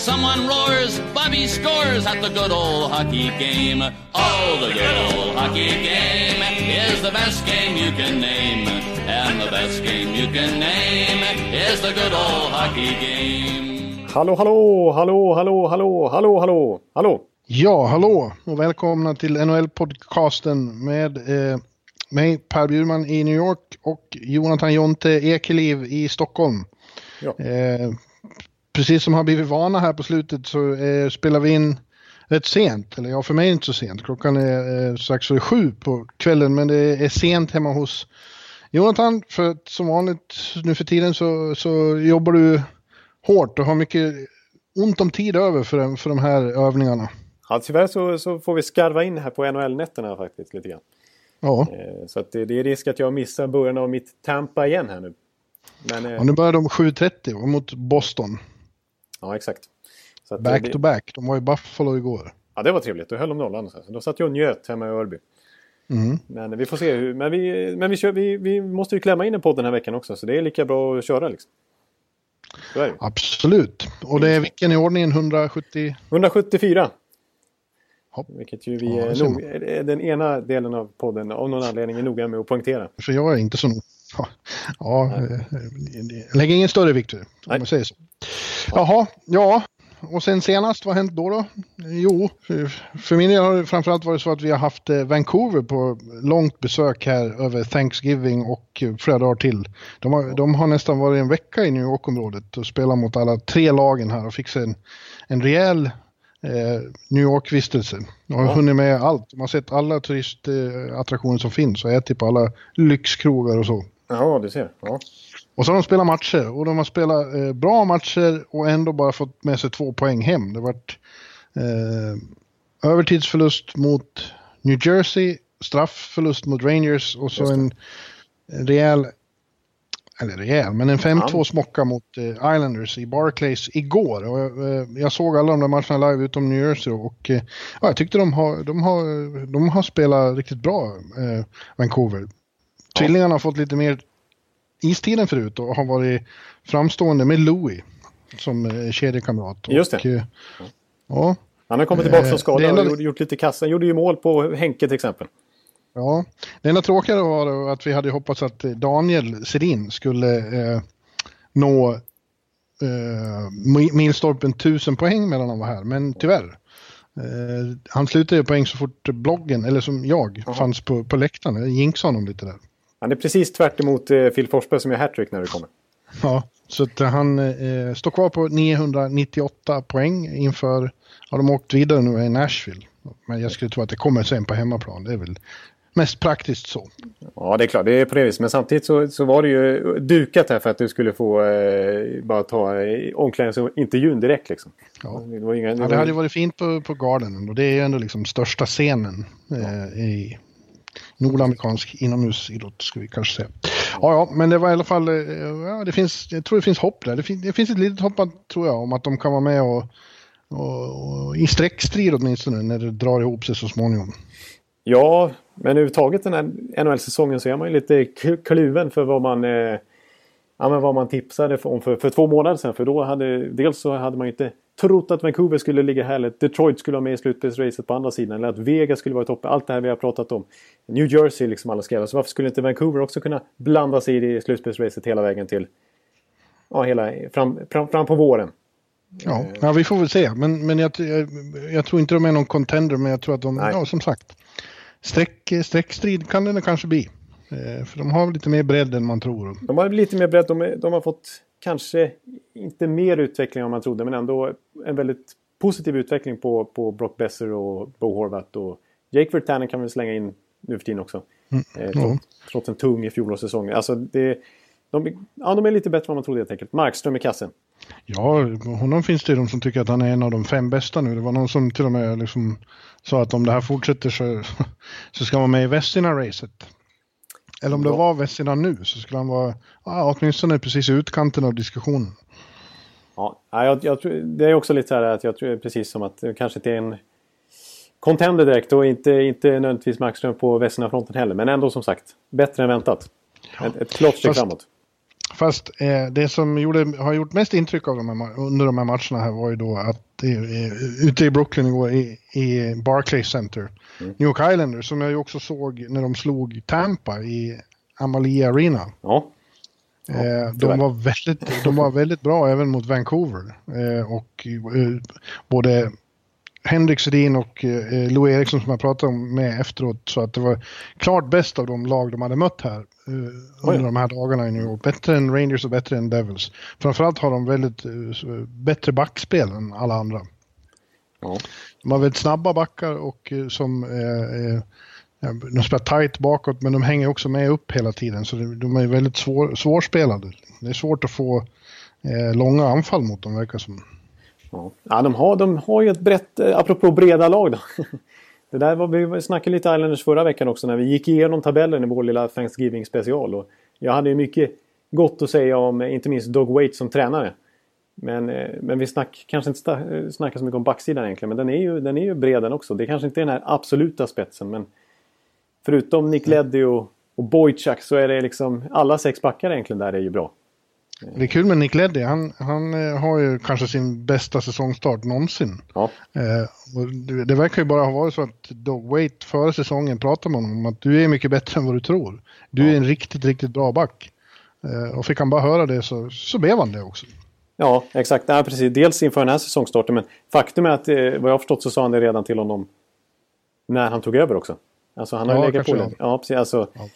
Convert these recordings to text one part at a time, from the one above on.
Someone roars, Bobby scores at the good old hockey game. Oh, the good old hockey game is the best game you can name. And the best game you can name is the good old hockey game. Hallå, hallå, hallå, hallå, hallå, hallå, hallå, hallå. Ja, hallå och välkomna till NHL-podcasten med eh, mig Per Bjurman i New York och Jonathan Jonte Ekeliv i Stockholm. Ja. Eh, precis som har blivit vana här på slutet så eh, spelar vi in rätt sent, eller ja för mig är det inte så sent. Klockan är eh, strax före sju på kvällen men det är sent hemma hos Jonathan för att som vanligt nu för tiden så, så jobbar du hårt och har mycket ont om tid över för, för de här övningarna. Ja, tyvärr så, så får vi skarva in här på NHL-nätterna faktiskt lite grann. Ja. Eh, Så det, det är risk att jag missar början av mitt Tampa igen här nu. Men, eh, Och nu börjar de 7.30 och mot Boston. Ja, exakt. Så att Back det, to back. De var i Buffalo igår. Ja, det var trevligt. Då höll de nollan. Så då satt jag och njöt hemma i Örby. Mm. Men vi får se. Hur, men vi, men vi, kör, vi, vi måste ju klämma in en podd den här veckan också. Så det är lika bra att köra liksom. Absolut. Och det är vilken i ordningen? 170? 174. Hopp. Vilket ju vi Ja, nog, den ena delen av podden av någon anledning är noga med att poängtera. För jag är inte så nog. Ja, ja eh, lägg ingen större vikt vid det, om man säger så. Jaha, ja. Och sen senast, vad har hänt då? då? Jo, för- min del har det framförallt varit så att vi har haft eh, Vancouver på långt besök här över Thanksgiving och eh, flera dagar till. De har, de har nästan varit en vecka i New York-området och spelat mot alla tre lagen här och fick sig en, en rejäl eh, New York-vistelse. De har Ja. hunnit med allt. De har sett alla turistattraktioner som finns och ätit på alla lyxkrogar och så. Ja, du ser. Ja. Och så har de spelat matcher och de har spelat eh, bra matcher och ändå bara fått med sig två poäng hem. Det har varit eh, övertidsförlust mot New Jersey, straffförlust mot Rangers och så en, rejäl, eller rejäl, men en 5-2 Ja. smocka mot eh, Islanders i Barclays igår. Och, eh, jag såg alla de där matcherna live utom New Jersey och eh, ja, jag tyckte de har, de har, de har spelat riktigt bra, eh, Vancouver. Tvillingarna har fått lite mer istiden förut och har varit framstående med Louis som eh, kedjekamrat. Just det. Och, eh, ja, Han har kommit tillbaka Eh, från skada enda- och gjort, gjort lite kassa. Han gjorde ju mål på Henke till exempel. ja. Det enda tråkiga var att vi hade hoppats att Daniel Sedin skulle eh, nå eh, mi- milstolpen 1000 poäng medan han var här, men tyvärr. Eh, han slutade ju poäng så fort bloggen, eller som jag, Jaha. fanns på, på läktaren. Jag jinxade honom lite där. Han är precis tvärt emot eh, Phil Forsberg som gör hattrick när det kommer. Ja, så att han eh, står kvar på 998 poäng inför, ja de har åkt vidare nu i Nashville. Men jag skulle tro att det kommer sen på hemmaplan, det är väl mest praktiskt så. Ja, det är klart. Det är på det viset. Men samtidigt så, så var det ju dukat här för att du skulle få eh, bara ta eh, omklädningsintervjun direkt liksom. Ja. Det inga, det Ja, var, det hade varit fint på, på Garden och det är ju ändå liksom största scenen eh, i nordamerikansk inomhusidrott ska vi kanske säga. Ja, ja, men det var i alla fall, eh, ja, det finns, jag tror det finns hopp där. Det, fin, det finns ett litet hopp tror jag om att de kan vara med och, och, och i sträckstrid åtminstone när det drar ihop sig så småningom. Ja, men överhuvudtaget den här NHL-säsongen så är man ju lite kluven för vad man, eh, ja, men vad man tipsade om för, för två månader sedan. För då hade, dels så hade man inte trott att Vancouver skulle ligga här, eller att Detroit skulle vara med i slutspelsracet på andra sidan, eller att Vegas skulle vara i toppen. Allt det här vi har pratat om. New Jersey liksom alla skrev. Så varför skulle inte Vancouver också kunna blanda sig i det slutspelsracet hela vägen till ja, hela, fram, fram, fram på våren? Ja, ja vi får väl se. Men, men jag, jag, jag tror inte de är någon contender, men jag tror att de, Nej. ja som sagt, sträck, sträckstrid kan det kanske bli. Eh, för de har lite mer bredd än man tror. De har lite mer bredd. De, de har fått kanske inte mer utveckling än man trodde. Men ändå en väldigt positiv utveckling på, på Brock Besser och Bo Horvath. Och Jake Virtanen kan vi slänga in nu för tiden också. Eh, trots, trots en tung fjolårssäsong. Alltså det, de, ja, de är lite bättre än man trodde helt enkelt. Markström i kassen. Ja, honom finns det de som tycker att han är en av de fem bästa nu. Det var någon som till och med liksom sa att om det här fortsätter så, så ska man med i Vestina-racet. Eller om det var Vessina nu så skulle han vara ja, åtminstone precis i utkanten av diskussionen. Ja, jag, jag, det är också lite så här att jag tror precis som att det kanske inte är en contender direkt och inte, inte nödvändigtvis Markström på Vesina-fronten heller. Men ändå som sagt, bättre än väntat. Ett, ett klart steg framåt. Fast eh, det som gjorde, har gjort mest intryck av de här, under de här matcherna här var ju då att eh, ute i Brooklyn igår i, i Barclays Center, mm. New York Islanders, som jag ju också såg när de slog Tampa i Amalie Arena. Ja. Eh, de, var väldigt, de var väldigt bra även mot Vancouver. Eh, och eh, både Henrik Sedin och eh, Lou Eriksson som jag pratade med efteråt så att det var klart bäst av de lag de hade mött här eh, under de här dagarna i New York. Bättre än Rangers och bättre än Devils. Framförallt har de väldigt eh, bättre backspel än alla andra. Ja. De har väldigt snabba backar och eh, som eh, eh, de spelar tight bakåt men de hänger också med upp hela tiden så de är väldigt svår, svårspelade. Det är svårt att få långa anfall mot dem verkar som. Ja, de, har, de har ju ett brett, eh, apropå breda lag då. Det där var, vi snackade lite Islanders förra veckan också när vi gick igenom tabellen i vår lilla Thanksgiving special. Och jag hade ju mycket gott att säga om inte minst Dog Waite som tränare. Men, eh, men vi snack, kanske inte eh, snackar så mycket om backsidan egentligen. Men den är ju, den är ju bred den också. Det kanske inte är den här absoluta spetsen. Men förutom Nick Leddy och, och Boychuk så är det liksom alla sex backar egentligen där är ju bra. Det är kul med Nick Leddy. Han, han eh, har ju kanske sin bästa säsongstart någonsin. Ja. Eh, det, verkar ju bara ha varit så att Dog Wait före säsongen pratade med honom om att du är mycket bättre än vad du tror. Du ja. är en riktigt, riktigt bra back. Eh, och fick han bara höra det så, så blev han det också. Ja, exakt. Ja, precis. Dels inför den här säsongstarten, men faktum är att eh, vad jag har förstått så sa han det redan till honom när han tog över också. Alltså han har ja, legat på det. Ja, precis. Alltså, ja.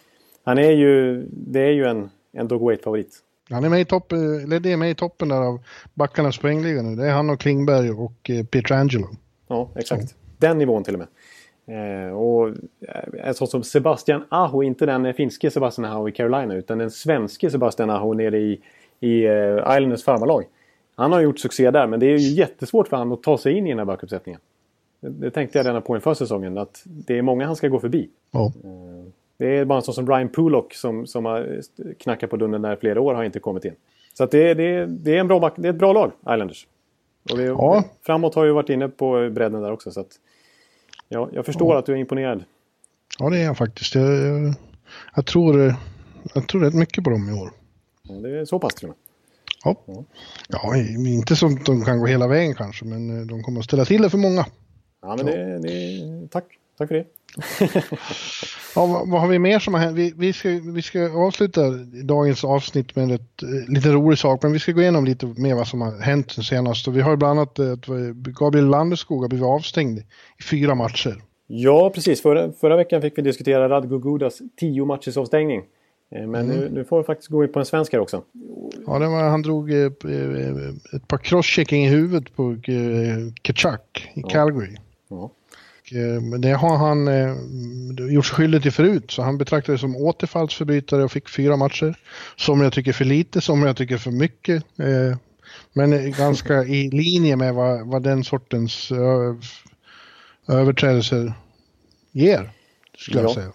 Han är ju, det är ju en, en Dog Wait-favorit. Han är med i, topp, Leddy är med i toppen där av backarnas poängliga nu. Det är han och Klingberg och eh, Pietrangelo. Ja, exakt. Så. Den nivån till och med. Eh, och eh, så som Sebastian Aho, inte den finske Sebastian Aho i Carolina utan den svenske Sebastian Aho nere i, i uh, Islanders farmarlag. Han har gjort succé där men det är ju jättesvårt för honom att ta sig in i den här backuppsättningen. Det, det tänkte jag redan på inför säsongen att det är många han ska gå förbi. Ja. Eh, det är bara en sån som Brian Pullock som, som har knackat på dörren där flera år har inte kommit in. Så det, det, det, är en bra, det är ett bra lag, Islanders. Och det, ja. Framåt har ju varit inne på bredden där också. Så att, ja, jag förstår ja. att du är imponerad. Ja, det är jag faktiskt. Jag, jag, jag, tror, jag tror rätt mycket på dem i år. Ja, det är så pass till och med. Ja. ja, inte som de kan gå hela vägen kanske, men eh, de kommer att ställa till det för många. Ja, men det, det, tack. Tack för det. ja, vad, vad, har vi mer som har hänt? Vi, vi, ska, vi ska avsluta dagens avsnitt med ett eh, lite rolig sak, men vi ska gå igenom lite mer vad som har hänt senast. Och vi har bland annat att Gabriel Landeskog har blivit avstängd i fyra matcher. Ja, precis. Förra, förra veckan fick vi diskutera Radko Gudas tio matchers avstängning. Eh, men mm. nu, nu, får vi faktiskt gå in på en svensk här också. Ja, det var, han drog eh, ett par crosschecking i huvudet på Kachak i Calgary. Ja. Eh, men det har han eh, gjort sig skyldig till förut, så han betraktades som återfallsförbrytare och fick fyra matcher. Som jag tycker för lite, som jag tycker för mycket. Eh, men ganska i linje med vad, vad den sortens överträdelser ger, skulle ja. jag säga.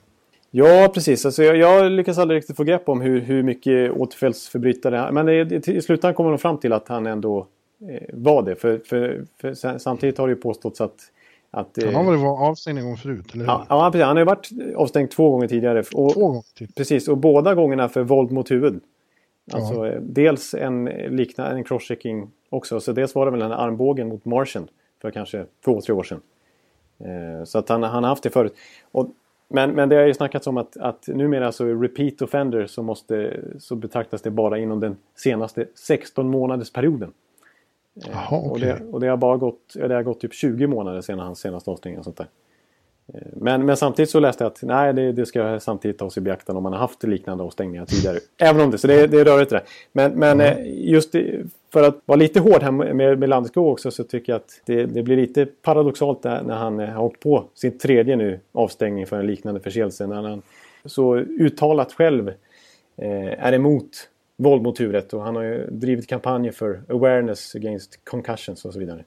Ja, precis. Alltså, jag, jag lyckas aldrig riktigt få grepp om hur, hur mycket återfallsförbrytare Men i, i slutändan kommer de fram till att han ändå eh, var det. För, för, för, samtidigt har det ju påståtts att att, han har väl varit avstängd en gång förut? Eller? Ja, ja, precis. Han har ju varit avstängd två gånger tidigare. Och, två gånger? Typ. Precis, och båda gångerna för våld mot huvud. Alltså ja. Dels en liknande, en crosschecking också. Så dels var det väl den här armbågen mot Martian för kanske två, tre år sedan. Eh, så att han, han har haft det förut. Och, men, men det har ju snackats om att, att numera så repeat offender så, måste, så betraktas det bara inom den senaste 16 månaders perioden. Jaha, okay. och, det, och det har bara gått, det har gått typ 20 månader sedan hans senaste avstängning. Och sånt där. Eh, men, men samtidigt så läste jag att nej, det, det ska samtidigt tas i beaktande om man har haft liknande avstängningar tidigare. Även om det, så det, det är rörigt det där. Men, men mm. just för att vara lite hård här med, med Landeskog också så tycker jag att det, det blir lite paradoxalt när han har åkt på sin tredje nu avstängning för en liknande förseelse. När han så uttalat själv eh, är emot våld mot huvudet och han har ju drivit kampanjer för awareness against concussions och så vidare.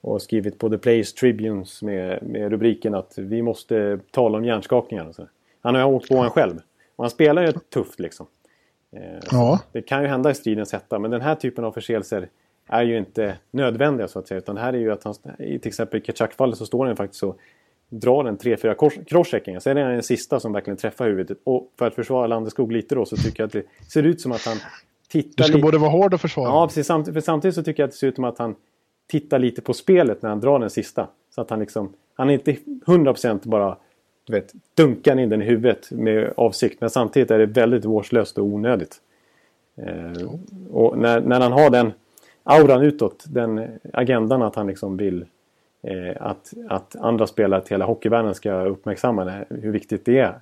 Och skrivit på The Players Tribunes med, med rubriken att vi måste tala om hjärnskakningar. Och så. Han har ju åkt på en själv. Och han spelar ju tufft liksom. Eh, Ja. Det kan ju hända i stridens hetta, men den här typen av förseelser är ju inte nödvändiga så att säga. Utan här är ju att han, i till exempel i Kachak-fallet så står han faktiskt så drar en 3-4 kors- crosscheckingar. Sen är det den sista som verkligen träffar huvudet. Och för att försvara Landeskog lite då så tycker jag att det ser ut som att han Du tittar ska lite... både vara hård och försvara. Ja, precis. Samt, för samtidigt så tycker jag att det ser ut som att han tittar lite på spelet när han drar den sista. Så att han liksom... Han är inte 100% bara du vet, dunkar in den i huvudet med avsikt. Men samtidigt är det väldigt vårdslöst och onödigt. Eh, och när, när han har den auran utåt, den agendan att han liksom vill att, att andra spelare till hela hockeyvärlden ska uppmärksamma det, hur viktigt det är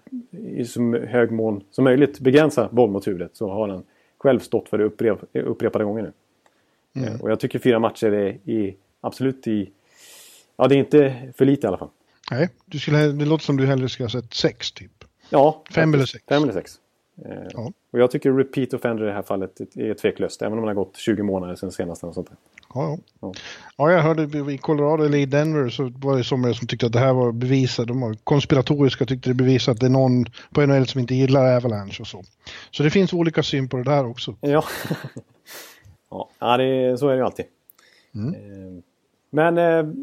i så hög mån som möjligt begränsa våld mot huvudet så har han själv stått för det upprep, upprepade gånger nu. Eh, Och jag tycker fyra matcher är i, absolut i... Ja, det är inte för lite i alla fall. Nej, du skulle, det låter som du hellre skulle ha sett sex typ. Ja, Fem eller sex. Fem eller sex. Eh, Ja. Och jag tycker repeat offender i det här fallet är tveklöst. Även om det har gått 20 månader sedan senast. Sånt där. Ja, ja. Ja. ja, jag hörde i Colorado eller i Denver så var det somliga som tyckte att det här var bevisat. De var konspiratoriska tyckte det bevisat att det är någon på NHL som inte gillar Avalanche och så. Så det finns olika syn på det där också. Ja, ja ja det, så är det ju alltid. Mm. Eh, Men eh,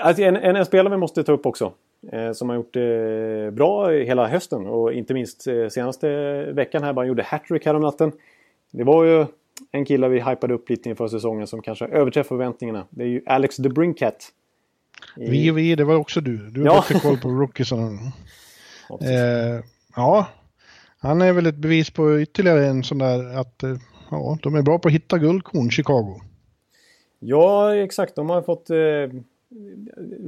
alltså en, en, en spelare vi måste ta upp också. Eh, som har gjort det bra hela hösten och inte minst eh, senaste veckan här. Bara gjorde hattrick häromnatten. Det var ju en kille vi hypade upp lite inför säsongen som kanske överträffar förväntningarna. Det är ju Alex the Brinkat. I- Vi och vi, det var också du. Du har Ja. bättre koll på rookiesarna. Eh, ja, han är väl ett bevis på ytterligare en sån där att eh, ja, de är bra på att hitta guldkorn, Chicago. Ja, exakt. De har fått eh,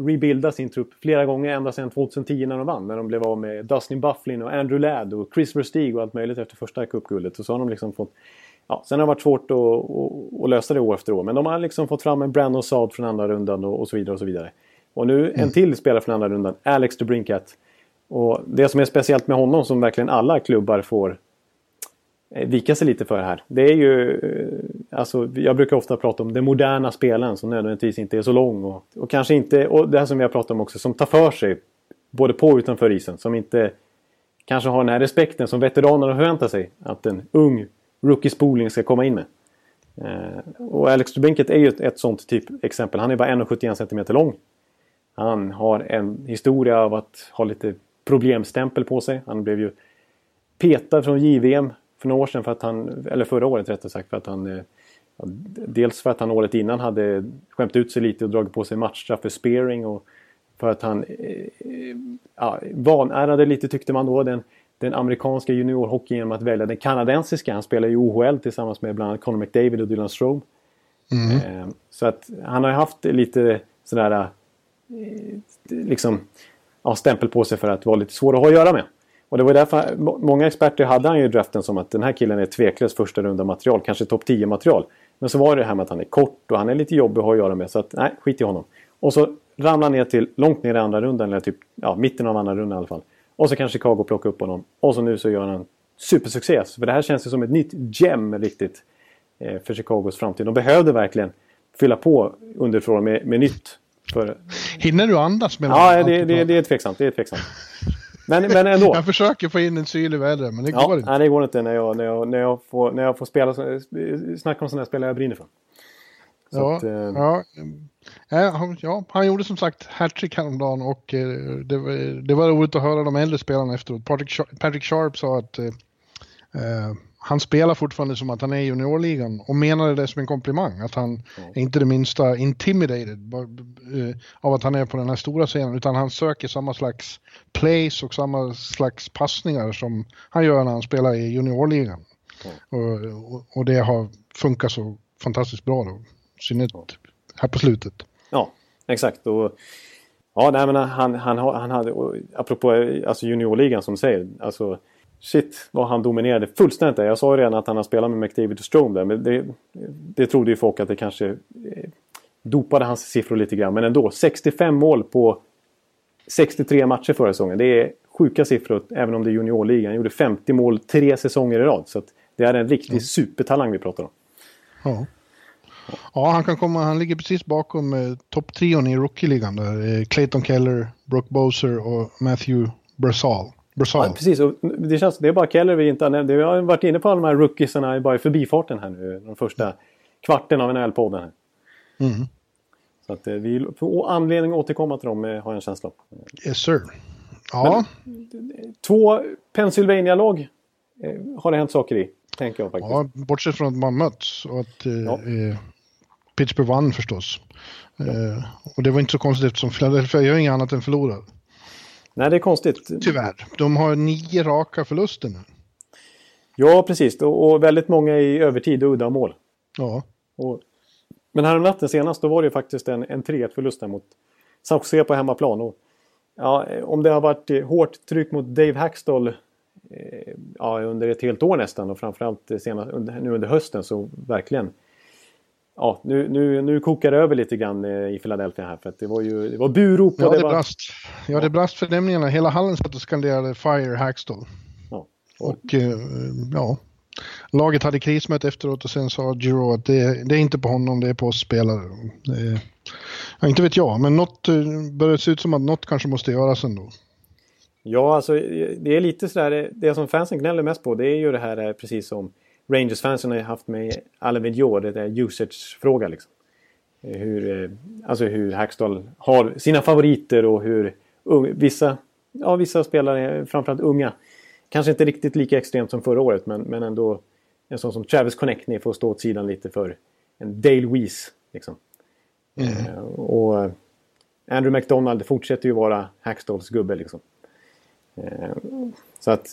rebuilda sin trupp flera gånger ända sedan 2010 när de vann. När de blev av med Dustin Bufflin och Andrew Ladd och Chris Versteeg och allt möjligt efter första cupguldet. Så har de liksom fått... Ja, sen har det varit svårt att, att, att lösa det år efter år. Men de har liksom fått fram en Brandon Saad från andra rundan och, och så vidare och så vidare. Och nu en till spelare från andra rundan, Alex DeBrincat. Och det som är speciellt med honom som verkligen alla klubbar får Eh, vika sig lite för här. Det är ju, eh, alltså jag brukar ofta prata om den moderna spelaren som nödvändigtvis inte är så lång och, och kanske inte, och det här som vi har pratat om också, som tar för sig både på och utanför isen. Som inte kanske har den här respekten som veteranerna förväntar sig att en ung rookie spoling ska komma in med. Eh, och Alex Dubinket är ju ett, ett sånt typ exempel. Han är bara 1,71 cm lång. Han har en historia av att ha lite problemstämpel på sig. Han blev ju petad från JVM för några år sedan, för att han, eller förra året rättare sagt, för att han eh, Dels för att han året innan hade skämt ut sig lite och dragit på sig matchstraff för spearing och för att han eh, ja, vanärade lite tyckte man då den, den amerikanska juniorhockeyn genom att välja den kanadensiska. Han spelar i OHL tillsammans med bland annat Conor McDavid och Dylan Strome. Eh, så att han har haft lite sådär liksom ja, stämpel på sig för att vara lite svår att ha att göra med. Och det var därför må- många experter hade han ju draften som att den här killen är tveklöst första runda material, kanske topp 10 material. Men så var det här med att han är kort och han är lite jobbig att ha att göra med så att nej, skit i honom. Och så ramlar han ner till långt ner i andra rundan eller typ ja, mitten av andra rundan i alla fall. Och så kan Chicago plocka upp honom. Och så nu så gör han supersuccé. För det här känns ju som ett nytt gem riktigt eh, för Chicagos framtid. De behövde verkligen fylla på underifrån med, med nytt. För, Hinner du andas mellan ja, det, det, det är tveksamt. Det är tveksamt. Men, men ändå. Jag försöker få in en syl i vädret, men det går Ja, inte. nej, det går inte när jag, när jag, när jag, får, när jag får spela, snacka om sådana här spelare jag brinner för. Så Ja, att, eh, ja, ja, han- ja, han gjorde som sagt hattrick häromdagen och eh, det, var, det var roligt att höra de äldre spelarna efteråt. Patrick, Sharp- Patrick Sharp sa att eh, eh, han spelar fortfarande som att han är i juniorligan och menade det som en komplimang. Att han är inte det minsta intimidated eh, av att han är på den här stora scenen utan han söker samma slags plays och samma slags passningar som han gör när han spelar i juniorligan. Och, och, och det har funkat så fantastiskt bra då. Synnerhet här på slutet. Ja, exakt. Och, ja, nej, men han, han, han hade, apropå eh, alltså juniorligan som säger, alltså shit vad han dominerade fullständigt där. Jag sa ju redan att han har spelat med McDavid och Strome där, men det, det trodde ju folk att det kanske eh, dopade hans siffror lite grann. Men ändå, 65 mål på 63 matcher förra säsongen. Det är sjuka siffror, även om det är juniorligan. Han gjorde 50 mål tre säsonger i rad. Så det är en riktig supertalang vi pratar om. Ja. Ja, han kan komma, han ligger precis bakom eh, topptrion i rookie-ligan där. Eh, Clayton Keller, Brooke Boser och Matthew Brasal. Brosal. Ja, precis, och det känns det är bara Keller vi inte har nämnt. Vi har varit inne på alla de här rookiesarna bara i förbifarten här nu. De första kvarten av NHL-podden. Mm. Så att eh, vi får anledning att återkomma till dem, eh, har jag en känsla av. Yes sir. Ja, Två Pennsylvania-lag eh, har det hänt saker i, tänker jag faktiskt. ja, bortsett från att man möts och att eh, Ja. eh, Pittsburgh vann förstås. Eh, och det var inte så konstigt eftersom Philadelphia gör inget annat än förlorar. Nej, det är konstigt. Tyvärr. De har nio raka förluster nu. Ja, precis. Och, och väldigt många i övertid och udda mål. Ja, Och, men här natten senast, då var det ju faktiskt en, en 3-1 förlust där mot San Jose på hemmaplan. Och, ja, om det har varit hårt tryck mot Dave Hackstall eh, ja, under ett helt år nästan och framförallt senast, under, nu under hösten så verkligen Ja, nu, nu, nu kokar det över lite grann eh, i Philadelphia här för att det var ju det var burop och ja det, det var... brast. Ja, det brast förnämningarna. Hela hallen satt och skanderade Fire Hackstall. Ja. Och eh, ja, laget hade krismöte efteråt och sen sa Giro att det, det är inte på honom, det är på oss spelare. Ja, inte vet jag, men något eh, börjar se ut som att något kanske måste göras ändå. Ja, alltså det är lite sådär, det- som fansen gnäller mest på det är ju det här precis som Rangers-fansen har haft med Alain Vigneault, det där usage-fråga liksom. Eh, Hur, eh, alltså hur Hackstall har sina favoriter och hur vissa, ja, vissa spelare, framförallt unga, kanske inte riktigt lika extremt som förra året men, men ändå en sån som Travis Connectney får stå åt sidan lite för en Dale Weiss. Liksom. Eh, och Andrew McDonald fortsätter ju vara Hackstalls gubbe liksom. Eh, Så att,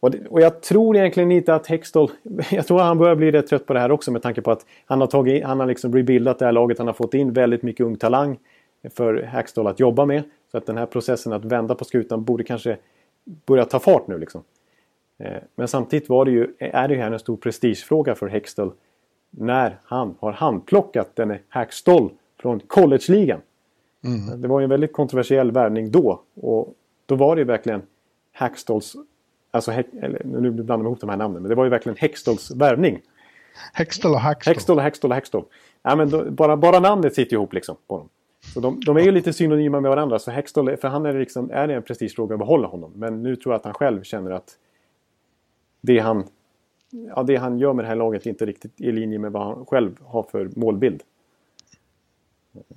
och, det, och jag tror egentligen inte att Hextall... Jag tror att han börjar bli rätt trött på det här också med tanke på att han har, tagit, han har liksom rebuildat det här laget. Han har fått in väldigt mycket ung talang för Hextall att jobba med. Så att den här processen att vända på skutan borde kanske börja ta fart nu. Liksom. Eh, Men samtidigt var det ju, är det här en stor prestigefråga för Hextall när han har handplockat denne Hackstall från collegeligan. Det var ju en väldigt kontroversiell värvning då. Och då var det ju verkligen Hackstalls... Alltså, eller, nu blandar man ihop de här namnen. Men det var ju verkligen Hextalls värvning. Hextall och Hackstall. Hextall och Hextall och Hextall. Ja, men då, bara, bara namnet sitter ihop liksom på dem. Så de, de är ju lite synonyma med varandra. Så Hextall, för han är, liksom, är det en prestigefråga att behålla honom. Men nu tror jag att han själv känner att det han, ja, det han gör med det här laget är inte riktigt i linje med vad han själv har för målbild.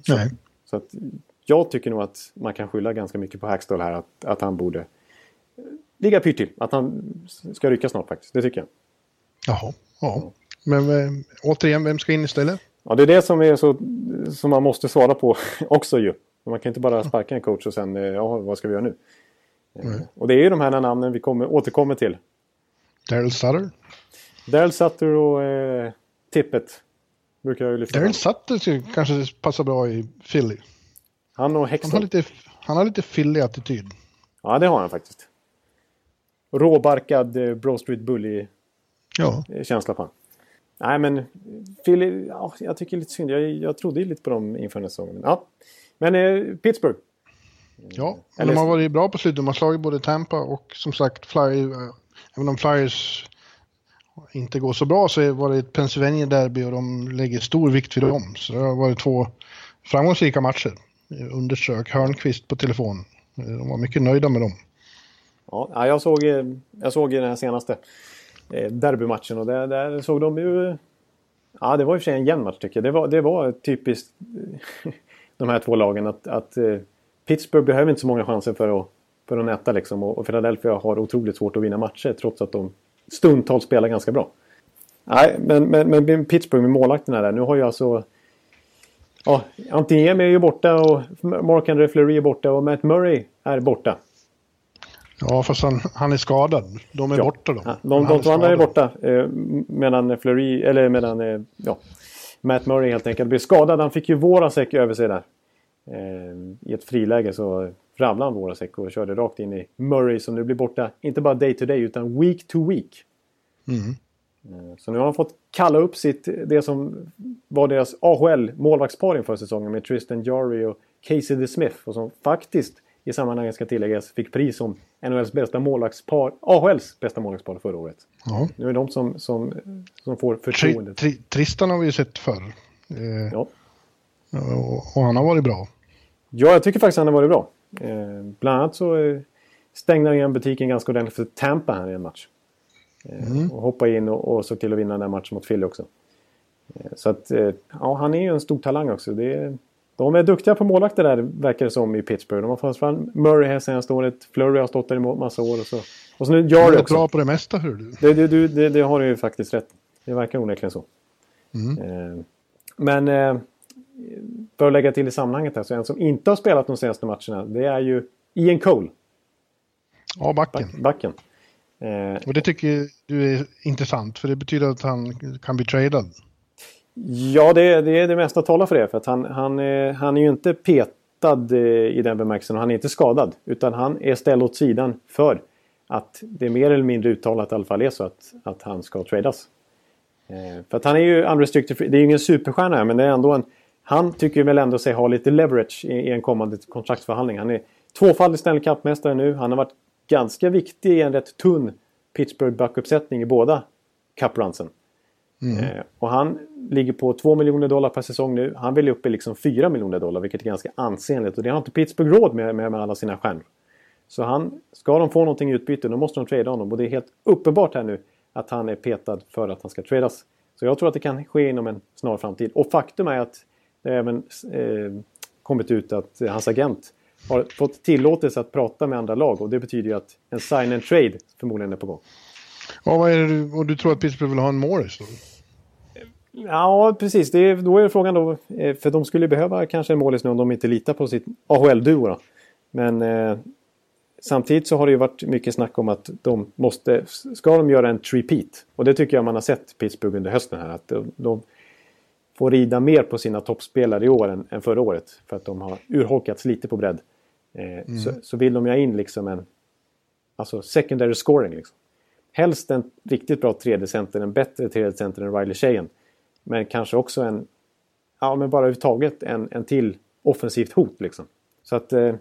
Nej. Så att jag tycker nog att man kan skylla ganska mycket på Hackstall här. Att, att han borde ligga pyrt. Att han ska rycka snart faktiskt. Det tycker jag. Jaha, ja. Men eh, återigen, vem ska in istället? Ja, det är det som, är så, som man måste svara på också ju. Man kan inte bara sparka en coach och sen, eh, ja, vad ska vi göra nu? Eh, Och det är ju de här namnen vi kommer, återkommer till. Daryl Sutter? Daryl Sutter och eh, Tippet. Brukar jag ju lyfta Daryl. Sutter kanske passar bra i Philly. Han och Han har lite, han har lite fillig attityd. Ja, det har han faktiskt. Råbarkad eh, Bro Street Bully-känsla Ja. på. Nej, men Philly, ja, jag tycker lite synd. Jag, jag trodde ju lite på dem inför den här säsongen. Ja. men eh, Pittsburgh. Ja, Eller- de har varit bra på slutet. De har slagit både Tampa och som sagt Flyers. eh, Även om Flyers inte går så bra så var det ett Pennsylvania derby och de lägger stor vikt vid dem. Så det har varit två framgångsrika matcher. Eh, Underströk Hörnqvist på telefon. Eh, De var mycket nöjda med dem. Ja, jag såg, eh, jag såg den här senaste eh, derbymatchen och där, där såg de ju... Ja, det var i och för sig en jämn match tycker jag. Det var, det var typiskt eh, de här två lagen att, att Pittsburgh behöver inte så många chanser för att, för att näta liksom. Och, Philadelphia har otroligt svårt att vinna matcher trots att de stundtals spelar ganska bra. Nej, men, men, men Pittsburgh med målvakterna där. Nu har ju alltså... Ja, Antiniemi är ju borta och Mark-André Fleury är borta och Matt Murray är borta. Ja, fast han, han är skadad. De är Ja. borta då. Ja, de de två andra är borta. Eh, medan Fleury, eller medan eh, ja, Matt Murray helt enkelt blev skadad. Han fick ju Vorasek över sig där. Eh, I ett friläge så ramlade han Vorasek och körde rakt in i Murray som nu blir borta. Inte bara day to day utan week to week. Mm. Eh, Så nu har han fått kalla upp sitt, det som var deras AHL-målvaktspar inför säsongen med Tristan Jarry och Casey DeSmith. Och som faktiskt, i sammanhanget ska tilläggas, fick pris som NHLs bästa målvaktspar, AHLs bästa målvaktspar förra året. Ja. Nu är de som, som, som får Tri, förtroendet. tri, Tristan har vi ju sett förr. Eh, Ja. och, och han har varit bra. ja, jag tycker faktiskt han har varit bra. Eh, bland annat så eh, stängde igen butiken ganska ordentligt för Tampa här i en match. Mm. Och hoppade in och, och såg till att vinna den matchen mot Philly också. Så att, ja, han är ju en stor talang också. Det är, de är duktiga på målvakter där, verkar det som, i Pittsburgh. De har fått fram Murray här senaste året. Flurry har stått där i massa år. Och så, och så nu gör det också. bra på det mesta, hör du. Det, det, det, det, har du ju faktiskt rätt. Det verkar onekligen så. Mm. Eh, men eh, bör lägga till i sammanhanget här, så en som inte har spelat de senaste matcherna, det är ju Ian Cole. Ja, backen. backen. Eh, och det tycker du är intressant, för det betyder att han kan bli tradad. Ja, det, det är det mesta talar för det. För att han, han, han är ju inte petad eh, i den bemärkelsen och han är inte skadad. Utan han är ställd åt sidan för att det är mer eller mindre uttalat i alla fall är så att, att han ska tradas. Eh, för att han är ju unrestricted free. Det är ju ingen superstjärna här men det är ändå en... Han tycker väl ändå sig ha lite leverage i, i en kommande kontraktsförhandling. Han är tvåfaldig Stanley Cup-mästare nu. Han har varit ganska viktig i en rätt tunn Pittsburgh backuppsättning i båda cup-runsen. Mm. Eh, och han ligger på 2 miljoner dollar per säsong nu. Han vill upp i liksom 4 miljoner dollar vilket är ganska ansenligt. Och det har inte Pittsburgh råd med, med, med alla sina stjärnor. Så han, ska de få någonting i utbyte då måste de trada honom. Och det är helt uppenbart här nu att han är petad för att han ska tradas. Så jag tror att det kan ske inom en snar framtid. Och faktum är att det har även eh, kommit ut att hans agent har fått tillåtelse att prata med andra lag. Och det betyder ju att en sign and trade förmodligen är på gång. Ja, vad är det du, och du tror att Pittsburgh vill ha en Morris då? Ja, precis. Det är, då är frågan då, eh, för de skulle behöva kanske en målis nu om de inte litar på sitt AHL-duo. Men eh, samtidigt så har det ju varit mycket snack om att de måste, ska de göra en repeat? Och det tycker jag man har sett Pittsburgh under hösten här. Att de, de får rida mer på sina toppspelare i år än, än förra året. För att de har urholkats lite på bredd. Eh, mm. så, så vill de ju ha in liksom en alltså secondary scoring. Liksom. Helst en riktigt bra 3D-center, en bättre 3D-center än Riley Sheehan. Men kanske också en, ja men bara överhuvudtaget en, en till offensivt hot liksom. Så att, eh,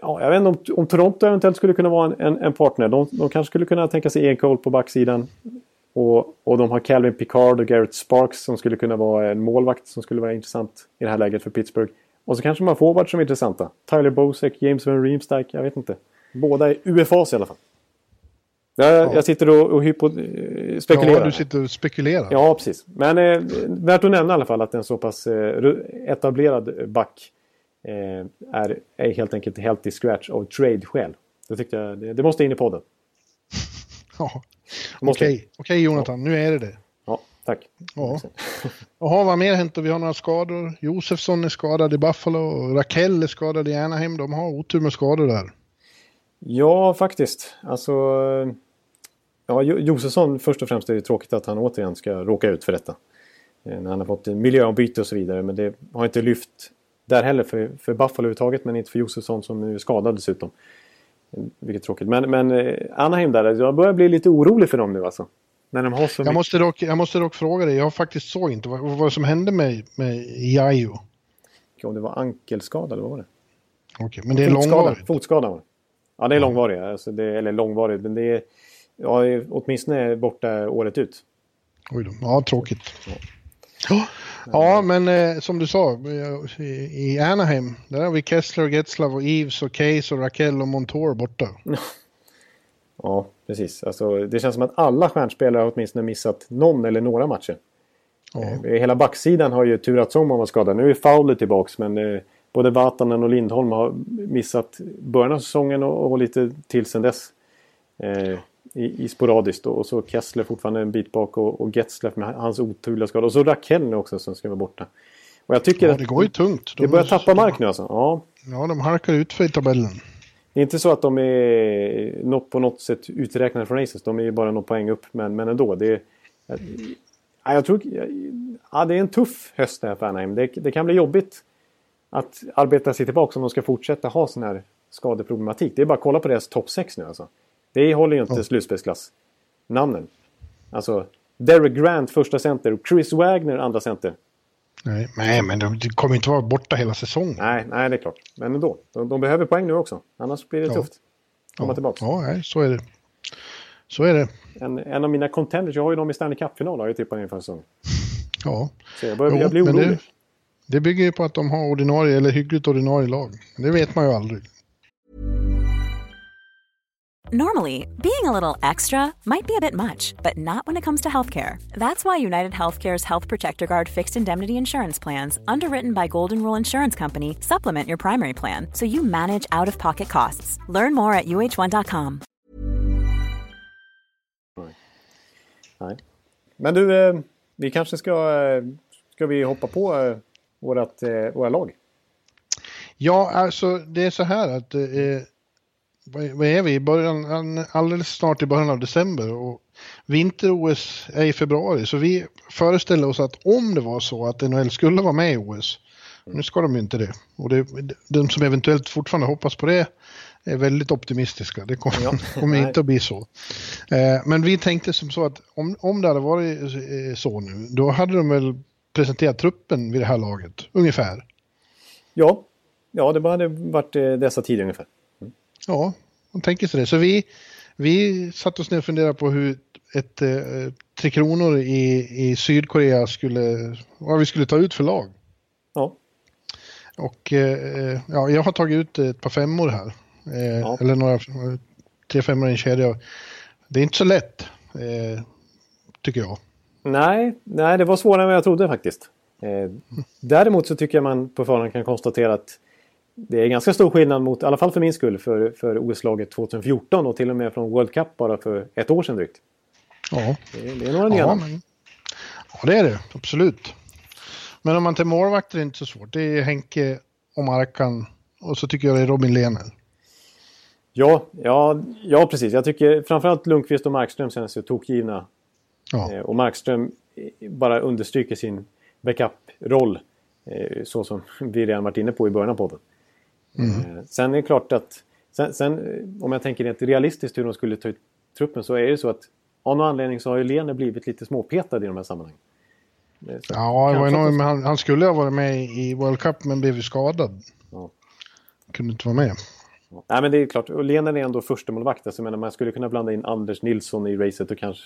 ja, jag vet inte om, om Toronto eventuellt skulle kunna vara en, en, en partner. De, de, kanske skulle kunna tänka sig Ian Cole på backsidan. Och, och de har Calvin Picard och Garrett Sparks som skulle kunna vara en målvakt som skulle vara intressant i det här läget för Pittsburgh. Och så kanske man har forwards som är intressanta. Tyler Bosek, James Van Riemsdyk, jag vet inte. Båda är UFAs i alla fall. Jag, ja. jag sitter och, och hypo, spekulerar. Ja, du sitter och spekulerar. Ja, precis. Men eh, värt att nämna i alla fall att en så pass eh, etablerad back eh, är, är helt enkelt helt i scratch av trade-skäl. Det tyckte jag, det, det, måste in i podden. Ja, okej. Okay. okay, Jonathan, ja. nu är det det. Ja, tack. Ja. Jaha, vad mer hänt? Vi har några skador. Josefsson är skadad i Buffalo och Rakell är skadad i Anaheim. De har otur med skador där. Ja, faktiskt. Alltså, Ja, Josefsson först och främst är det tråkigt att han återigen ska råka ut för detta. Eh, när han har fått miljöombyte och så vidare. Men det har inte lyft där heller för, för Buffalo överhuvudtaget. Men inte för Josefsson som nu är skadad dessutom. Eh, vilket tråkigt. Men, men eh, Anaheim där, jag börjar bli lite orolig för dem nu alltså. När de har så jag, måste dock, jag måste dock fråga dig, jag faktiskt såg inte vad, vad som hände med, med Jajo. Om det var ankelskada eller vad var det? Okej, men det är långvarigt? Fotskada var det. Ja, det är långvarigt. Alltså det, eller långvarigt, men det är ja, åtminstone borta året ut. Oj då. Ja, tråkigt. Ja, ja men eh, som du sa, i Anaheim, där har vi Kessler, Getzlav och Eves och Case och Raquel och Montour borta. Ja, precis. Alltså, det känns som att alla stjärnspelare har åtminstone missat någon eller några matcher. Ja. Eh, hela backsidan har ju turats om att vara skadad. Nu är Fowler tillbaks men eh, både Vatanen och Lindholm har missat början av säsongen och, och lite till sen dess. Eh, i, i sporadiskt. Och så Kessler fortfarande en bit bak och, och Getzlaff med hans oturliga skada. Och så Rakell nu också som ska vara borta. Och jag tycker ja, det går ju tungt. De det börjar tappa mark nu alltså. Ja. ja, de halkar ut för i tabellen. Det är inte så att de är något på något sätt uträknade från Aces. De är ju bara något poäng upp. Men, men ändå. Det är, ja, jag tror, ja, det är en tuff höst här för Anaheim. Det, det kan bli jobbigt att arbeta sig tillbaka om de ska fortsätta ha sån här skadeproblematik. Det är bara att kolla på deras topp 6 nu alltså. Det håller ju inte ja. slutspelsklass. Namnen. Alltså, Derek Grant första center och Chris Wagner andra center. Nej, nej men de kommer inte vara borta hela säsongen. Nej, nej det är klart. Men ändå. De, de behöver poäng nu också. Annars blir det ja. tufft. Komma ja. tillbaka. Ja, nej, så är det. Så är det. En, en av mina contenders, jag har ju dem i Stanley Cup-final har jag tippat inför säsongen. Ja. Så jag börjar jo, jag bli orolig. Det, det bygger ju på att de har ordinarie eller hyggligt ordinarie lag. Det vet man ju aldrig. Normally, being a little extra might be a bit much, but not when it comes to healthcare. That's why United Healthcare's Health Protector Guard fixed indemnity insurance plans, underwritten by Golden Rule Insurance Company, supplement your primary plan so you manage out of pocket costs. Learn more at uh1.com. Nej. Men du, eh, vi kanske ska, eh, ska vi hoppa på eh, vårat, eh, våra lag? Ja, alltså det är så här att vad är vi i början, alldeles snart i början av december och vinter-OS är i februari så vi föreställer oss att om det var så att NHL skulle vara med i OS, nu ska de ju inte det, och det, de som eventuellt fortfarande hoppas på det är väldigt optimistiska, det kommer, ja. kommer inte att bli så. Eh, men vi tänkte som så att om, om det hade varit eh, så nu, då hade de väl presenterat truppen vid det här laget, ungefär. Ja, ja det hade varit eh, dessa tider ungefär. Ja, man tänker sig det. Så vi, vi satt oss ner och funderade på hur ett eh, Tre Kronor i, i Sydkorea skulle, vad vi skulle ta ut för lag. Ja. Och eh, ja, jag har tagit ut ett par femmor här. Eh, ja. Eller några, tre femmor i en kedja. Det är inte så lätt, eh, tycker jag. Nej, nej, det var svårare än vad jag trodde faktiskt. Eh, däremot så tycker jag man på förhand kan konstatera att det är ganska stor skillnad mot, i alla fall för min skull, för, för OS-laget 2014 och till och med från World Cup bara för ett år sedan drygt. Ja. Det, det är några ja, men, ja, det är det. Absolut. Men om man till målvakter är det inte så svårt. Det är Henke och Markan och så tycker jag det är Robin Lehner. Ja, ja, ja, precis. Jag tycker framförallt Lundqvist och Markström känns ju tokgivna. Ja. Eh, och Markström bara understryker sin backup-roll. Eh, så som vi redan varit inne på i början av podden. Mm. Eh, sen är det klart att, sen, sen, om jag tänker rent realistiskt hur de skulle ta ut truppen så är det så att av någon anledning så har ju Lene blivit lite småpetad i de här sammanhangen. Eh, så ja, det var någon, han, han, skulle ha varit med i World Cup men blev ju skadad. Ja. Kunde inte vara med. Nej men det är klart, och Lena är ändå första målvakt. Alltså, menar, man skulle kunna blanda in Anders Nilsson i racet och kanske...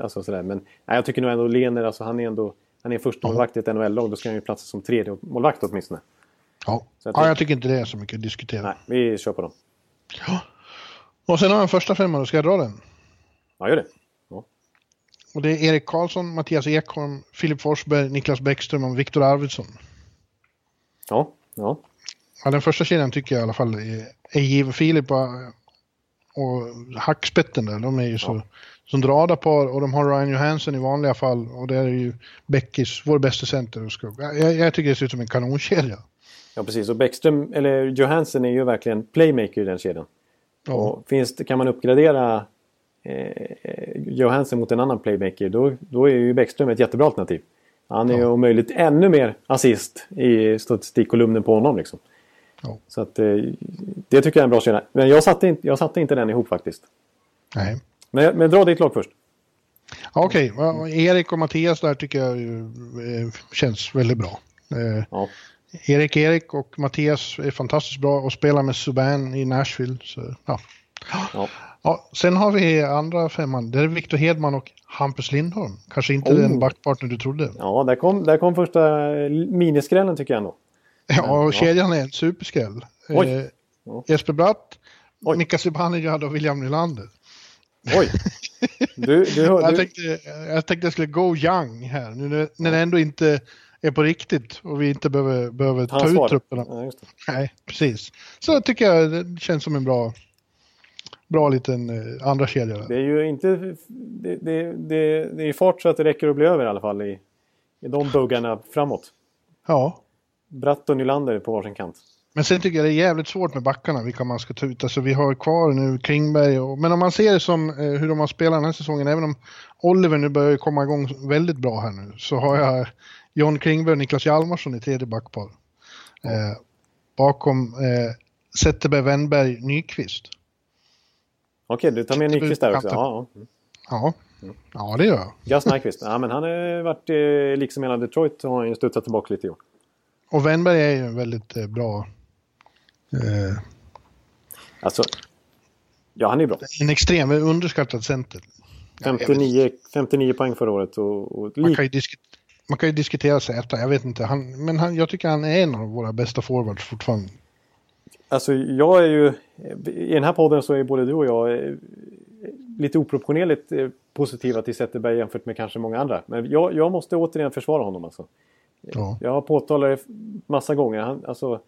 Alltså, sådär. Men nej, jag tycker nog ändå Lener, alltså, han är ändå... Han är första målvakt i ett NHL-lag, då ska han ju platsa som tredje målvakt åtminstone. Ja. jag, ja, jag tycker inte det är så mycket att diskutera. Nej, vi kör på dem. Ja. Och sen har jag en första femma, ska jag dra den? Ja, gör det. Ja. Och det är Erik Karlsson, Mattias Ekholm, Filip Forsberg, Niklas Bäckström och Viktor Arvidsson. Ja, ja. Ja, den första kedjan tycker jag i alla fall är, är given. Filip och, och Hackspetten där, de är ju så, ja. som par och de har Ryan Johansson i vanliga fall och det är ju Beckis, vår bästa center. Jag, jag tycker det ser ut som en kanonkedja. Ja precis, och Bäckström, eller Johansson är ju verkligen playmaker i den kedjan. Ja. Och finns kan man uppgradera eh, Johansson mot en annan playmaker då, då är ju Bäckström ett jättebra alternativ. Han är ju ja. om möjligt ännu mer assist i statistikkolumnen på honom. Liksom. Ja. Så att, eh, det tycker jag är en bra kedja. Men jag satte, inte, jag satte inte den ihop faktiskt. Nej. Men, men dra ditt lag först. Okej, okay. Erik och Mattias där tycker jag eh, känns väldigt bra. Eh, ja. Erik Erik och Mattias är fantastiskt bra och spelar med Subban i Nashville. Så, ja. Ja. ja. sen har vi andra femman. Det är Victor Hedman och Hampus Lindholm. Kanske inte oh. den backpartner du trodde. Ja, där kom, där kom första miniskrällen tycker jag nog. Ja, och kedjan är en superskräll. Eh, Jesper Bratt, Oj. Mika Zibanejad och William Nylander. Oj! Du, du, jag, tänkte, jag tänkte jag skulle go young här, nu när det ändå inte är på riktigt och vi inte behöver, behöver ta ut trupperna. Ja, Nej, precis. Så tycker jag det känns som en bra, bra liten eh, andra kedja. Det är ju inte... Det, det, det, det är fart så att det räcker att bli över i alla fall i, i de buggarna framåt. Ja. Bratt och Nylander på varsin kant. Men sen tycker jag det är jävligt svårt med backarna, vilka man ska ta ut. Alltså vi har kvar nu Klingberg och... Men om man ser det som eh, hur de har spelat den här säsongen, även om Oliver nu börjar komma igång väldigt bra här nu, så har jag John Klingberg och Niklas Hjalmarsson i tredje backpar. Eh, bakom eh, Zetterberg, Wennberg, Nyqvist. Okej, du tar med Nyqvist där också? Ja, ja. ja. det gör jag. Gus Nyqvist, ja men han har varit, eh, liksom hela Detroit, har han studsat tillbaka lite i år. Och Wennberg är ju en väldigt eh, bra... Eh, alltså, ja han är bra. En extrem underskattad center. 59, 59 poäng förra året och... och man, kan ju man kan ju diskutera Zäta, jag vet inte. Han, men han, jag tycker han är en av våra bästa forwards fortfarande. Alltså jag är ju... I den här podden så är både du och jag eh, lite oproportionerligt eh, positiva till Zetterberg jämfört med kanske många andra. Men jag, jag måste återigen försvara honom alltså. Ja. Jag har påtalat det massa gånger. Han, alltså,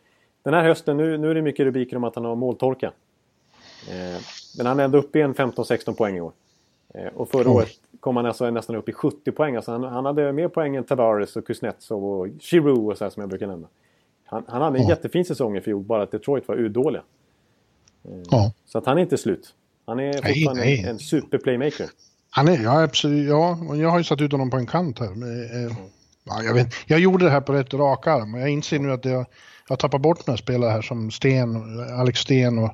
den här hösten, nu, nu är det mycket rubriker om att han har måltorka. Eh, men han är ändå uppe i en 15-16 poäng i år. Eh, och förra Oj. året kom han alltså nästan upp i 70 poäng. Alltså han, han hade mer poäng än Tavares och Kuznetsov och Giroud och så här som jag brukar nämna. Han, han hade en Ja. jättefin säsong i fjol, bara att Detroit var urdåliga. Ja. Så att han är inte slut. Han är fortfarande nej. En, en superplaymaker. Han är, ja, absolut, ja, jag har ju satt ut honom på en kant här. Men, eh, ja, jag, vet, jag gjorde det här på rätt rak arm, men jag inser nu att jag, jag tappar bort några spelare här som Sten, Alex Sten och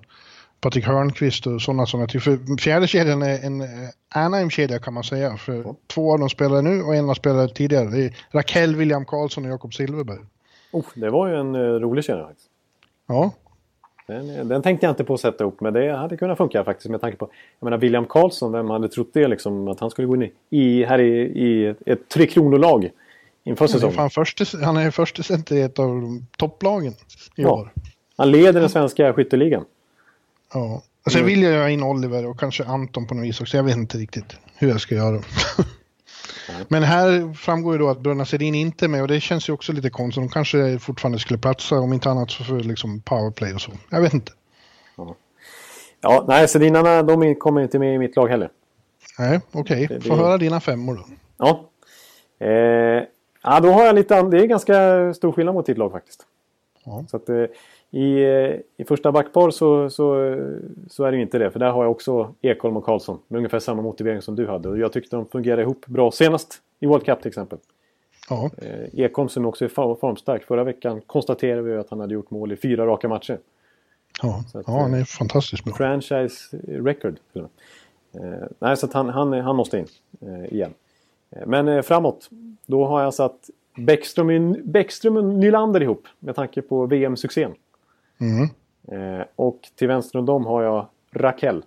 Patrik Hörnqvist och sådana som jag tycker. För fjärde kedjan är en eh, Anaheim-kedja kan man säga. För två av dem spelar nu och en har spelat tidigare. Det är Raquel, William Karlsson och Jakob Silverberg. Oh, det var ju en uh, rolig kedja faktiskt. Ja, Den, den tänkte jag inte på att sätta upp, men det hade kunnat funka faktiskt med tanke på... Jag menar William Karlsson, vem hade trott det liksom? Att han skulle gå in i, här i, i ett Tre Kronor-lag inför han är, säsongen. han är första center i ett av topplagen i Ja. år. Han leder den svenska skytteligan. Ja. Och sen vill jag ha in Oliver och kanske Anton på något vis också. Jag vet inte riktigt hur jag ska göra. Men här framgår ju då att Brunna Sedin inte är med och det känns ju också lite konstigt. De kanske fortfarande skulle platsa om inte annat så för liksom powerplay och så. Jag vet inte. Ja, nej, Sedinarna de kommer inte med i mitt lag heller. Nej, okej. Det- Få det- höra dina femmor då. Ja. Eh, ja, då har jag lite... Det är ganska stor skillnad mot ditt lag faktiskt. Ja. Så att, eh, i, eh, I första backpar så, så, eh, så är det ju inte det. För där har jag också Ekholm och Karlsson. Med ungefär samma motivering som du hade. Och jag tyckte de fungerade ihop bra senast i World Cup till exempel. Ja, Eh, Ekholm som också är formstark. Förra veckan konstaterade vi att han hade gjort mål i fyra raka matcher. ja. Att, ja han är fantastiskt bra. Franchise record. Eh, nej, så han, han, han måste in eh, igen. Eh, Men eh, framåt, då har jag satt Bäckström, Bäckström och Nylander ihop med tanke på VM-succén. Mm. Eh, och till vänster om dem har jag Raquel.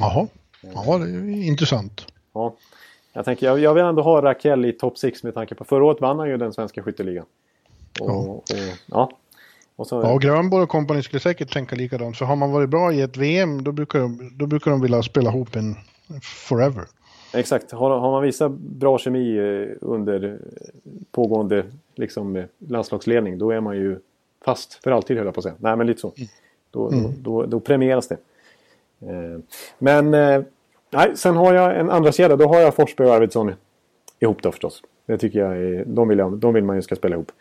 Jaha. Ja, det är intressant. Ja. Jag, tänker, jag, jag vill ändå ha Raquel i topp 6 med tanke på förra året vann han ju den svenska skytteligan. Och, Ja. och, ja. Och så, Ja, och Grönborg och kompani skulle säkert tänka likadant. För har man varit bra i ett VM då brukar de, då brukar de vilja spela ihop en forever. Exakt. Har, har man visat bra kemi eh, under pågående liksom, eh, landslagsledning då är man ju fast för alltid höll jag på att säga. Nej men lite så. Då, då, då, då premieras det. Eh, Men eh, nej, sen har jag en andra kedja. Då har jag Forsberg och Arvidsson ihop då förstås. Det tycker jag är, de, vill jag, de vill man ju ska spela ihop.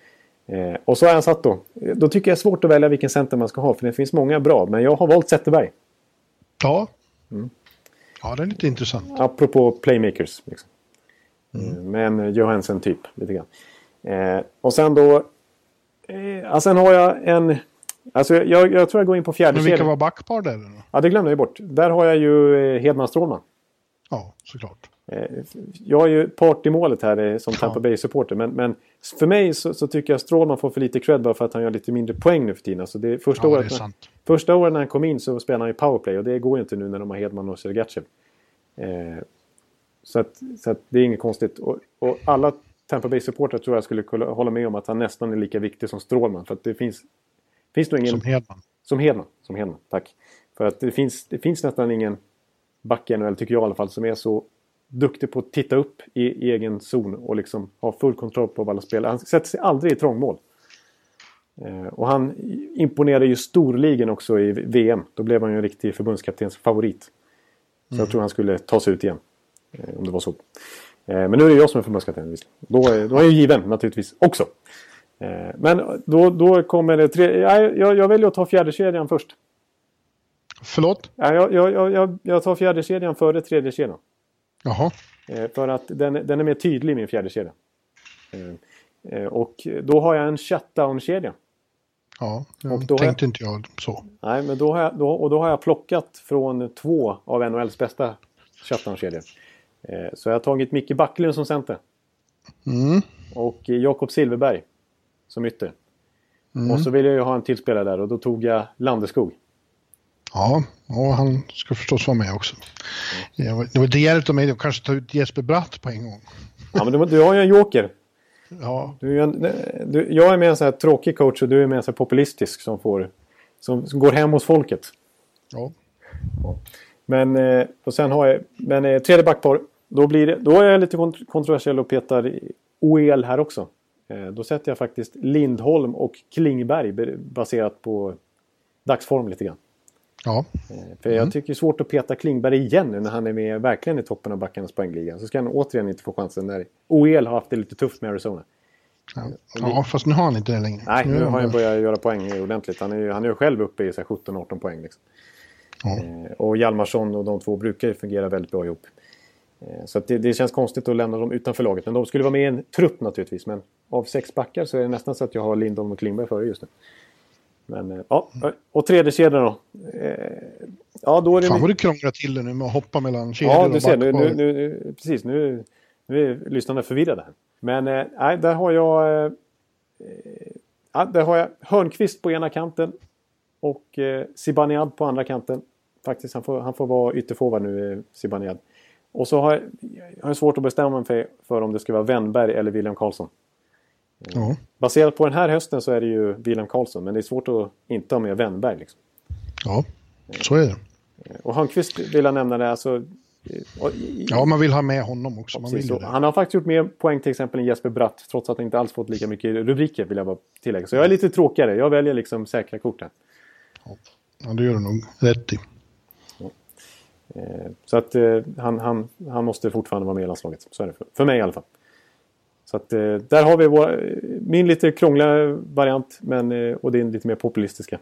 Eh, och så har jag satt då. Då tycker jag det är svårt att välja vilken center man ska ha för det finns många bra. Men jag har valt Zetterberg. Ja. Ja, det är lite intressant. Apropå playmakers. Liksom. Eh, Med en Johansen-typ. Lite grann. Eh, och sen då... Eh, ja, sen har jag en... Alltså jag, jag tror jag går in på fjärde Men vilka var backpar där då? Ja, det glömde jag bort. Där har jag ju eh, Hedman Strålman. Ja, såklart. Eh, Jag är ju part i målet här eh, som Tampa Ja. Bay-supporter. Men, men för mig så, så tycker jag Strålman får för lite cred bara för att han gör lite mindre poäng nu för tiden. Alltså det första, Ja, det året, när- sant. första året när han kom in så spelade han ju powerplay och det går ju inte nu när de har Hedman och Sergachev. Eh, så att, så att det är inget konstigt. Och, och alla Tampa Bay-supportrar tror jag skulle kunna hålla med om att han nästan är lika viktig som Strålman. För att det finns, finns nog ingen... Som Hedman. Som Hedman, som Hedman, tack. För att det finns, det finns nästan ingen back i NHL, tycker jag i alla fall, som är så duktig på att titta upp i, i egen zon och liksom ha full kontroll på alla spel. Han sätter sig aldrig i trångmål. Eh, och han imponerade ju storligen också i VM. Då blev han ju en riktig förbundskaptens favorit. Så jag tror han skulle ta sig ut igen. Eh, om det var så. Eh, men nu är det jag som är förbundskapten. Då, är- då är jag given naturligtvis också. Eh, men då, då kommer det tre... Ja, jag, jag väljer att ta fjärde kedjan först. Förlåt? Ja, jag, jag, jag, jag, jag tar fjärde kedjan före tredje kedjan. Jaha. Eh, för att den, den är mer tydlig min fjärde kedja. Eh, och då har jag en shutdown-kedja. Ja, har tänkte inte jag så. Nej, men då har jag, då, och då har jag plockat från två av NHLs bästa shutdown-kedjor. Eh, så jag har tagit Micke Backlund som center. Mm. Och eh, Jakob Silverberg som ytter. Och så vill jag ju ha en till spelare där och då tog jag Landeskog. Ja, och han ska förstås vara med också. Det var, det var djärvt av mig att kanske ta ut Jesper Bratt på en gång. Ja, men du, du har ju en joker. Ja, Du är ju en, du, jag är mer en sån här tråkig coach och du är mer en sån här populistisk som får som, som går hem hos folket. Ja. Men, eh, och sen har jag, men tredje backpar, då, blir det, då är jag lite kont- kontroversiell och petar OEL här också. Eh, då sätter jag faktiskt Lindholm och Klingberg be- baserat på dagsform lite grann. Ja. Eh, För jag tycker det är svårt att peta Klingberg igen nu när han är med verkligen i toppen av backarnas poängliga. Så ska han återigen inte få chansen när OEL har haft det lite tufft med Arizona. Ja. ja, fast nu har han inte det längre. Nej, nu har han börjat göra poäng ordentligt. Han är ju, han är ju själv uppe i så här 17-18 poäng. Liksom. Ja. Eh, och Hjalmarsson och de två brukar ju fungera väldigt bra ihop. Eh, så det, det känns konstigt att lämna dem utanför laget. Men de skulle vara med i en trupp naturligtvis. Men av sex backar så är det nästan så att jag har Lindholm och Klingberg före just nu. Men eh, ja, och tredje kedjan då. Eh, ja, då är det... Fan vad du krånglar till det nu med att hoppa mellan kedjor Ja, och du ser. Nu, backpar. nu, nu, nu, precis, nu, nu är lyssnarna förvirrade. här. Men nej, där har jag... Ja, där har jag Hörnqvist på ena kanten. Och eh, Zibanejad på andra kanten. Faktiskt, han får, han får vara ytterforward nu, eh, Zibanejad. Och så har jag, jag har svårt att bestämma mig för, för om det ska vara Wennberg eller William Karlsson. Ja. Baserat på den här hösten så är det ju William Karlsson. Men det är svårt att inte ha med Wennberg. Liksom. ja, så är det. Och Hörnqvist vill jag nämna det. Alltså, och Ja, man vill ha med honom också. Precis, han har faktiskt gjort mer poäng till exempel än Jesper Bratt trots att han inte alls fått lika mycket rubriker vill jag bara tillägga. Så jag är lite tråkigare. Jag väljer liksom säkra kort här. Ja, det gör du nog rätt i. Eh, Så att eh, han, han, han måste fortfarande vara med i landslaget. Så är det för, för mig i alla fall. Så att eh, där har vi vår, min lite krångliga variant men, och din lite mer populistiska.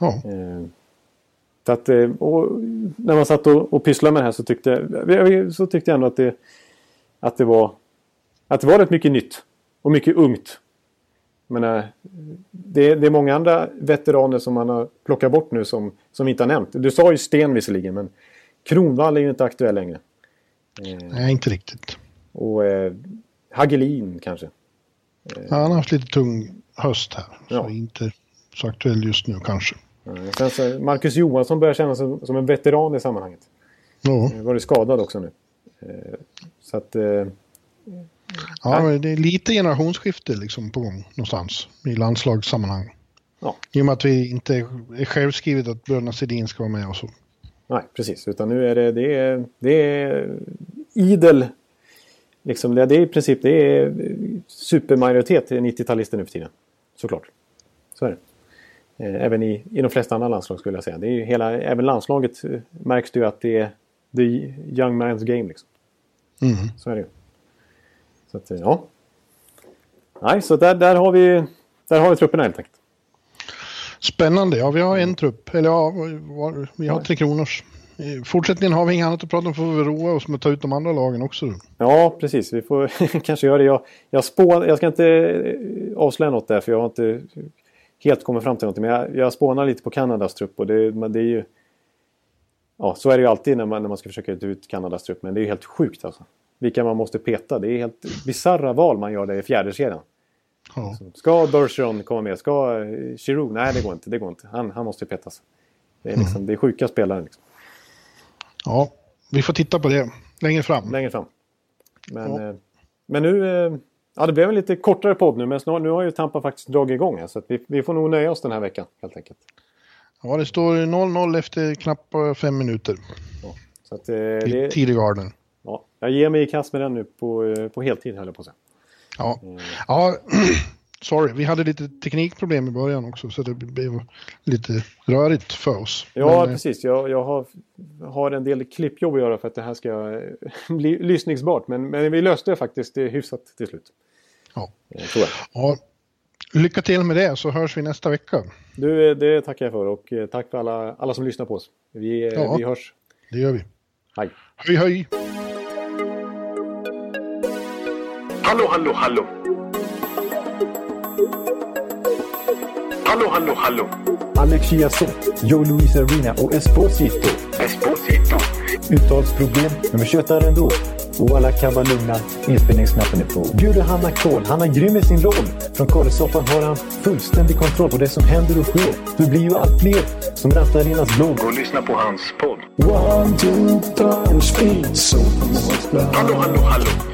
Ja, Så att, när man satt och, och pysslade med det här så tyckte, jag- så tyckte jag ändå att det, att det var att det var rätt mycket nytt och mycket ungt. Men, eh, det, det är många andra veteraner som man har plockat bort nu som, som vi inte har nämnt. Du sa ju Sten visserligen men Kronvall är ju inte aktuell längre. Eh, nej, inte riktigt. och eh, Hagelin kanske. Ja, han har haft lite tung höst här. Ja. Så inte så aktuell just nu kanske. Eh, Sen så Marcus Johansson börjar kännas som, som en veteran i sammanhanget. Ja, Eh, Var skadad också nu. Eh, Så att... eh, ja men det är lite generationsskifte liksom på gång någonstans i landslagssammanhang. Ja. I och med att vi inte är självskrivet att bröderna Sedin ska vara med och så. Nej, precis. Utan nu är det, det är, det är idel. Liksom, det det är i princip det är supermajoritet i 90-talister nu för tiden. Såklart. Så är det. Eh, Även i, i de flesta andra landslag skulle jag säga. Det är ju hela, även landslaget eh, märks det ju att det är the young man's game. Liksom. Mm. Så är det ju. Så att, eh, ja. Nej, så där, där, har vi, där har vi trupperna helt enkelt. Spännande. Ja, vi har en trupp. Eller ja, vi har Tre Kronors. Fortsättningen har vi inget annat att prata om för vi roa oss med att ta ut de andra lagen också. Ja, precis. Vi får kanske göra det. Jag, jag, spå, jag ska inte eh, avslöja något där för jag har inte helt kommit fram till något. Men jag, jag spånar lite på Kanadas trupp och det, men det är ju... Ja, så är det ju alltid när man, när man ska försöka ta ut Kanadas trupp. Men det är ju helt sjukt alltså. Vilka man måste peta. Det är helt bisarra val man gör där i fjärde kedjan. Ja. Ska Bergeron komma med? Ska eh, Giroud? Nej, det går inte. Det går inte. Han, han måste petas. Det är, liksom, det är sjuka spelare liksom, ja, vi får titta på det längre fram. längre fram. Men, Ja. eh, men nu... Eh, ja, det blev en lite kortare podd nu. Men snart, nu har ju Tampa faktiskt dragit igång. Här, så vi, vi får nog nöja oss den här veckan helt enkelt. Ja, det står 0-0 efter knappt fem minuter Så att, eh, det, Tidig Garden. ja, jag ger mig i kast med den nu på, på heltid höll jag på att säga. Ja, ja sorry, vi hade lite teknikproblem i början också så det blev lite rörigt för oss. Ja, Men, eh, precis. Jag, jag har, har en del klippjobb att göra för att det här ska bli lyssningsbart. Men, men vi löste det faktiskt eh, hyfsat till slut. Ja. Eh, Tror ja, lycka till med det så hörs vi nästa vecka. Du, det tackar jag för och tack för alla, alla som lyssnar på oss. Vi, Ja. vi hörs. Det gör vi. Hej! Hej hej! Hallå, hallå, hallå. Hallå, hallå, hallå. Alex Chiazot, Joe Luis Arena och Esposito. Esposito. Uttalsproblem, men vi tjötar ändå. Och alla kan vara lugna, inspelningsknappen är på. Bjuder Hanna Kohl, han är grym i sin roll. Från Kållesoffan har han fullständig kontroll på det som händer och sker. Det blir ju allt fler som rattar in hans blogg. Och lyssna på hans podd. One, two, punch, speed, så Hallå, hallå, hallå.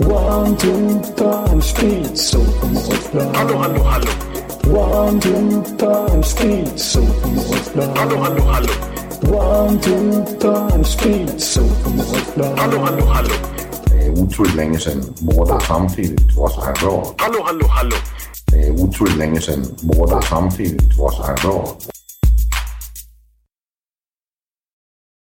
One, two, time, speed, so Hallå, hallå, hallå. One, two, time, speed, so Hallå, hallå, hallå. One, two, time, speed, so Hallå, hallå, hallå. Det är otroligt länge sedan båda samtidigt var så här bra. Hallå, hallå, hallå. Det är otroligt länge sedan båda samtidigt var så här bra.